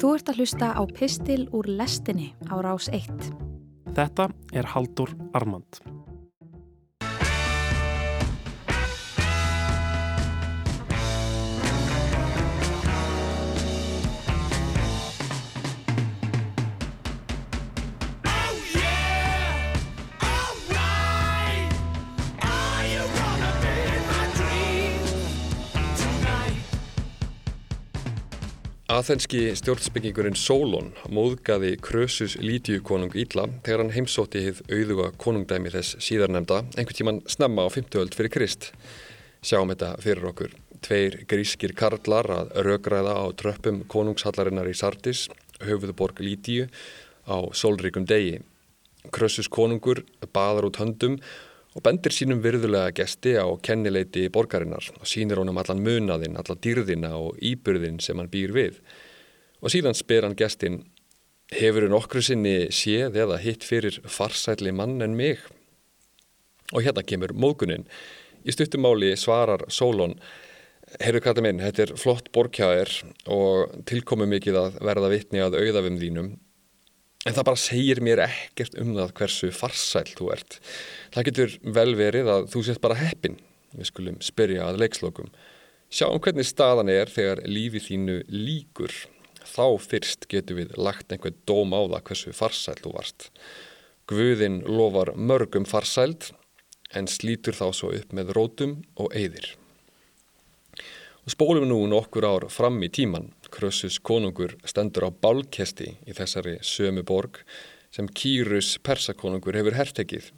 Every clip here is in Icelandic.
Þú ert að hlusta á Pistil úr lestinni á rás 1. Þetta er Haldur Armand. Aþenski stjórnsbyggingurinn Solon móðgaði Krösus Lítiu konung Ílla þegar hann heimsótti hið auðuga konungdæmi þess síðarnemda einhvern tíman snemma á 50 öld fyrir Krist. Sjáum þetta fyrir okkur. Tveir grískir karlar að rögræða á tröppum konungshallarinnar í Sardis, höfuðborg Lítiu, á sólríkum degi. Krösus konungur baðar út höndum og bendir sínum virðulega gesti á kennileiti borgarinnar og sínir honum allan munaðinn, allan dýrðina og íbyrðin sem hann býr við. Og síðan spyr hann gestin, hefur hann okkur sinni séð eða hitt fyrir farsætli mann en mig? Og hérna kemur móðguninn. Í stuttumáli svarar Solon, heyrðu kallið minn, þetta er flott borkjæðir og tilkomu mikið að verða vitni að auðafum þínum En það bara segir mér ekkert um það hversu farsæl þú ert. Það getur vel verið að þú sést bara heppin. Við skulum spyrja að leikslokum. Sjáum hvernig staðan er þegar lífið þínu líkur. Þá fyrst getur við lagt einhvern dóm á það hversu farsæl þú varst. Guðin lofar mörgum farsæld en slítur þá svo upp með rótum og eyðir. Og spólum nú nokkur ár fram í tíman. Krössus konungur stendur á bálkesti í þessari sömu borg sem Kýrus persakonungur hefur herrtekið.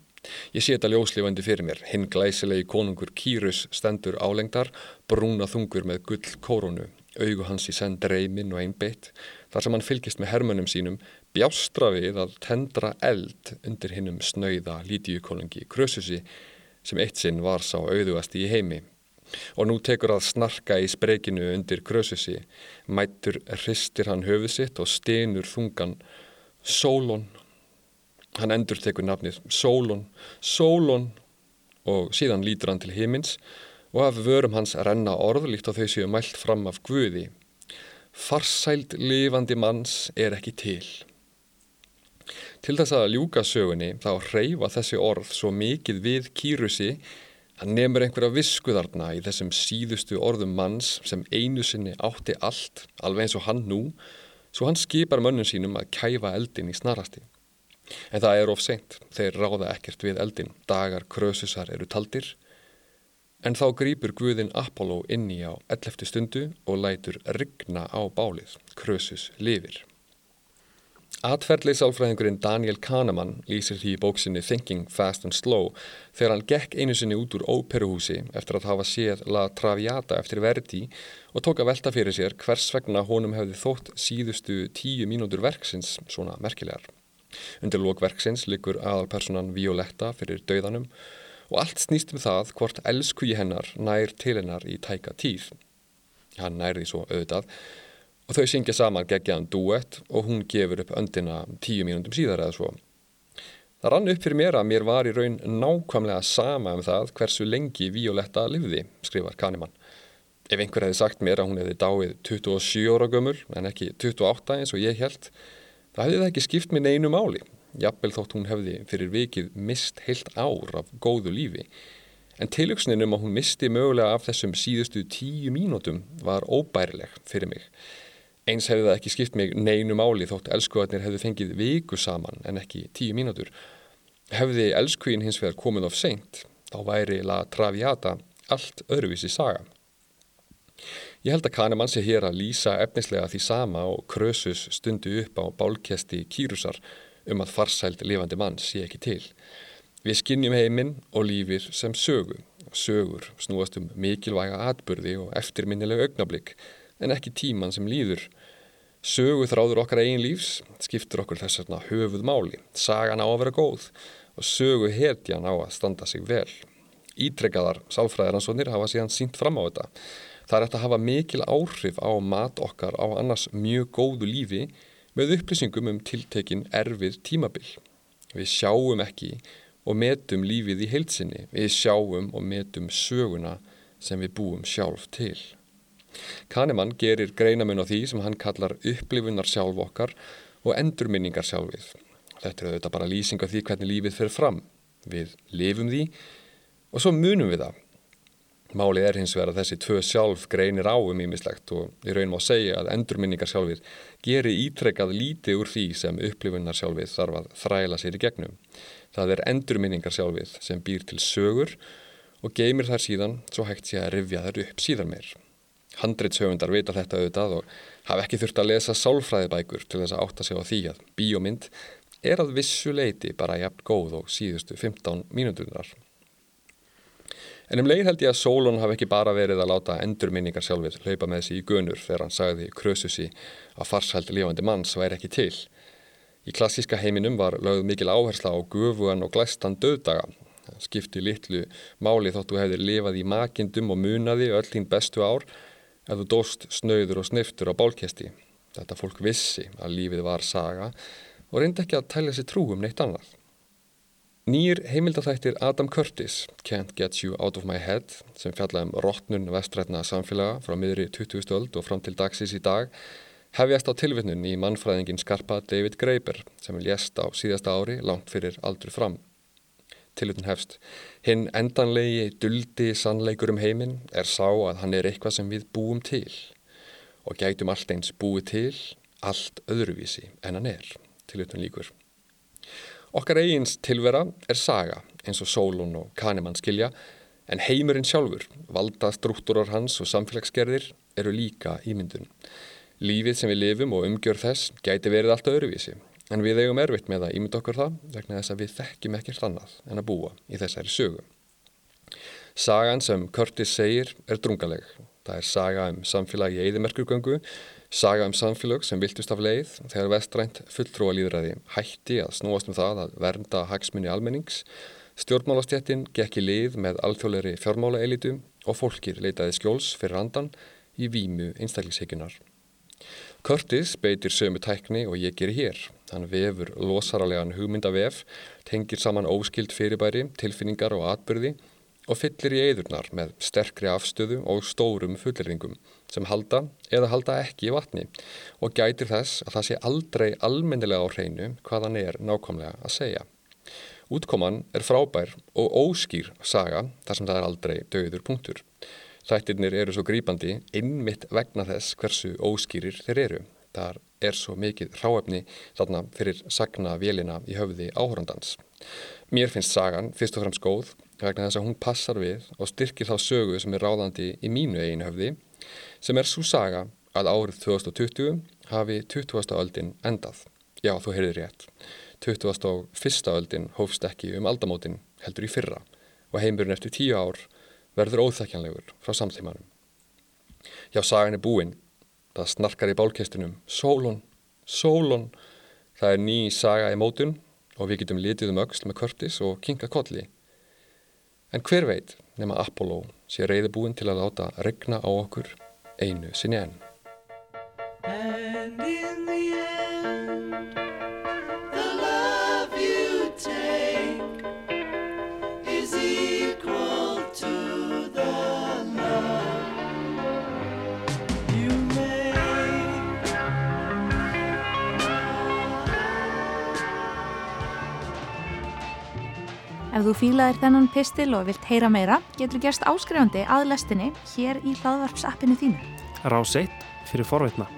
Ég sé þetta ljóslifandi fyrir mér. Hinn glæsilegi konungur Kýrus stendur álengdar, brúna þungur með gull kórunu, augu hans í senn dreimin og einbeitt. Þar sem hann fylgist með hermönum sínum, bjástra við að tendra eld undir hinnum snauða lítiukonungi Krössusi sem eitt sinn var sá auðuasti í heimi. Og nú tekur að snarka í sprekinu undir krösusi, mætur hristir hann höfuð sitt og stenur þungan Sólon. Hann endur tekur nafnið Sólon, Sólon og síðan lítur hann til himins og af vörum hans renna orð líkt á þau séu mælt fram af Guði. Farsæld lifandi manns er ekki til. Til þess að ljúka sögunni þá reyfa þessi orð svo mikið við kýrusi Hann nefnur einhverja viskuðarna í þessum síðustu orðum manns sem einu sinni átti allt, alveg eins og hann nú, svo hann skipar mönnum sínum að kæfa eldin í snarasti. En það er of seint, þeir ráða ekkert við eldin, dagar krösusar eru taldir, en þá grýpur Guðin Apollo inni á 11. stundu og lætur rigna á bálið, krösus lifir. Atferðlið sálfræðingurinn Daniel Kahneman lýsir því í bóksinni Thinking Fast and Slow þegar hann gekk einu sinni út úr óperuhúsi eftir að hafa séð La Traviata eftir Verdi og tók að velta fyrir sér hvers vegna honum hefði þótt síðustu tíu mínútur verksins svona merkilegar. Undir lókverksins likur aðalpersonan Violetta fyrir dauðanum og allt snýst um það hvort elskuji hennar nær til hennar í tæka tíð. Hann nærði svo auðvitað og þau syngja saman geggjaðan duett og hún gefur upp öndina tíu mínundum síðar eða svo. Það rann upp fyrir mér að mér var í raun nákvæmlega sama um það hversu lengi Violetta livði, skrifar Kahneman. Ef einhver hefði sagt mér að hún hefði dáið 27 ára gömul en ekki 28 eins og ég held, það hefði það ekki skipt mér neinu máli. Jafnvel þótt hún hefði fyrir vikið mist heilt ár af góðu lífi. En tilöksnin um að hún misti mögulega af þessum síðustu tíu mínútum var óbærileg fyrir mig. Eins hefði það ekki skipt mig neinu máli þótt elskuðarnir hefði fengið viku saman en ekki tíu mínútur. Hefði elskuðin hins vegar komið of seint, þá væri La Traviata allt öðruvísi saga. Ég held að Kahneman sé hér að lýsa efnislega því sama og Krösus stundu upp á bálkesti kýrusar um að farsæld lifandi mann sé ekki til. Við skinnjum heiminn og lífir sem sögu. Sögur snúast um mikilvæga atbyrði og eftirminnileg augnablík en ekki tíman sem líður. Sögu þráður okkar eigin lífs skiptur okkur þess að höfuð máli. Sagan á að vera góð og sögu hetjan á að standa sig vel. Ítrekkaðar sálfræðaransónir hafa síðan sínt fram á þetta. Það er að hafa mikil áhrif á mat okkar á annars mjög góðu lífi með upplýsingum um tiltekin erfið tímabil. Við sjáum ekki og metum lífið í heilsinni. Við sjáum og metum söguna sem við búum sjálf til. Kahneman gerir greinamun á því sem hann kallar upplifunar sjálf okkar og endurminningar sjálfið. Þetta er auðvitað bara lýsing af því hvernig lífið fyrir fram. Við lifum því og svo munum við það. Málið er hins vegar að þessi tvö sjálf greinir á um ímislegt og ég raunum á að segja að endurminningar sjálfið gerir ítrekkað lítið úr því sem upplifunar sjálfið þarf að þræla sér í gegnum. Það er endurminningar sjálfið sem býr til sögur og geymir þær síðan svo hægt sé að rifja þær upp síðan meir. Handreitshöfundar vita þetta auðvitað og hafa ekki þurft að lesa sálfræðibækur til þess að átta sig á því að bíómynd er að vissu leiti bara jafn góð og síðustu 15 mínútunar. En um leið held ég að Solon hafi ekki bara verið að láta endurminningar sjálfið hlaupa með þessi í gunur þegar hann sagði krösusi að farshældi lifandi manns væri ekki til. Í klassíska heiminum var lögð mikil áhersla á gufuan og glæstan döðdaga. Skipti litlu máli þóttu hefðir lifað í makindum og munaði öll þín bestu ár ef þú dóst snauður og sniftur á bálkesti. Þetta fólk vissi að lífið var saga og reyndi ekki að tælja sér trú um neitt annað. Nýjir heimildathættir Adam Curtis, Can't Get You Out of My Head, sem fjallaði um rótnun vestrætna samfélaga frá miðri 20. öld og fram til dagsins í dag, hefjast á tilvittnun í mannfræðingin skarpa David Graeber sem lést á síðasta ári langt fyrir aldur fram. Tilvittun hefst. Hinn endanlegi, duldi sannleikur um heiminn er sá að hann er eitthvað sem við búum til og gætum allt eins búið til, allt öðruvísi en hann er. Tilvittun líkur. Okkar eigins tilvera er saga eins og Solon og Kahneman skilja en heimurinn sjálfur, valda struktúrar hans og samfélagsgerðir eru líka ímyndun. Lífið sem við lifum og umgjör þess gæti verið allt öðruvísi en við eigum erfitt með að ímynda okkur það vegna þess að við þekkjum ekkert annað en að búa í þessari sögu. Sagan sem Curtis segir er drungaleg. Það er saga um samfélagi í eðimerkurgöngu Saga um samfélög sem viltust af leið þegar vestrænt fulltrúalýðræði hætti að snúast um það að vernda hagsmunni almennings, stjórnmálastjættin gekk í lið með alþjóðleiri fjármálaelitu og fólkir leitaði skjóls fyrir andan í výmu einstaklingsheikunar. Curtis beitir sömu tækni og ég gerir hér. Hann vefur losaralegan hugmyndavef, tengir saman óskild fyrirbæri, tilfinningar og atbyrði og fyllir í eðurnar með sterkri afstöðu og stórum fullirringum sem halda eða halda ekki í vatni og gætir þess að það sé aldrei almennilega á hreinu hvað hann er nákvæmlega að segja. Útkoman er frábær og óskýr saga þar sem það er aldrei döður punktur. Þættirnir eru svo grýpandi innmitt vegna þess hversu óskýrir þeir eru. Þar er svo mikið ráefni þarna fyrir sagna vélina í höfði áhórandans. Mér finnst sagan fyrst og fremst góð vegna þess að hún passar við og styrkir þá sögu sem er ráðandi í mínu einu höfði sem er svo saga að árið 2020 hafi 20. öldin endað. Já, þú heyrðir rétt. 21. öldin hófst ekki um aldamótin heldur í fyrra og heimurinn eftir tíu ár verður óþekkjanlegur frá samtímanum. Já, sagan er búinn. Það snarkar í bálkestunum. Sólon, sólon. Það er ný saga í mótun og við getum litið um auksl með körtis og kinga kolli. En hver veit nema Apollo sé reyðbúin til að láta regna á okkur einu sinni enn. Ef þú fílaðir þennan pistil og vilt heyra meira, getur gerst áskrifandi að lestinni hér í hlaðvarpsappinu þínu. 1 fyrir forveitna.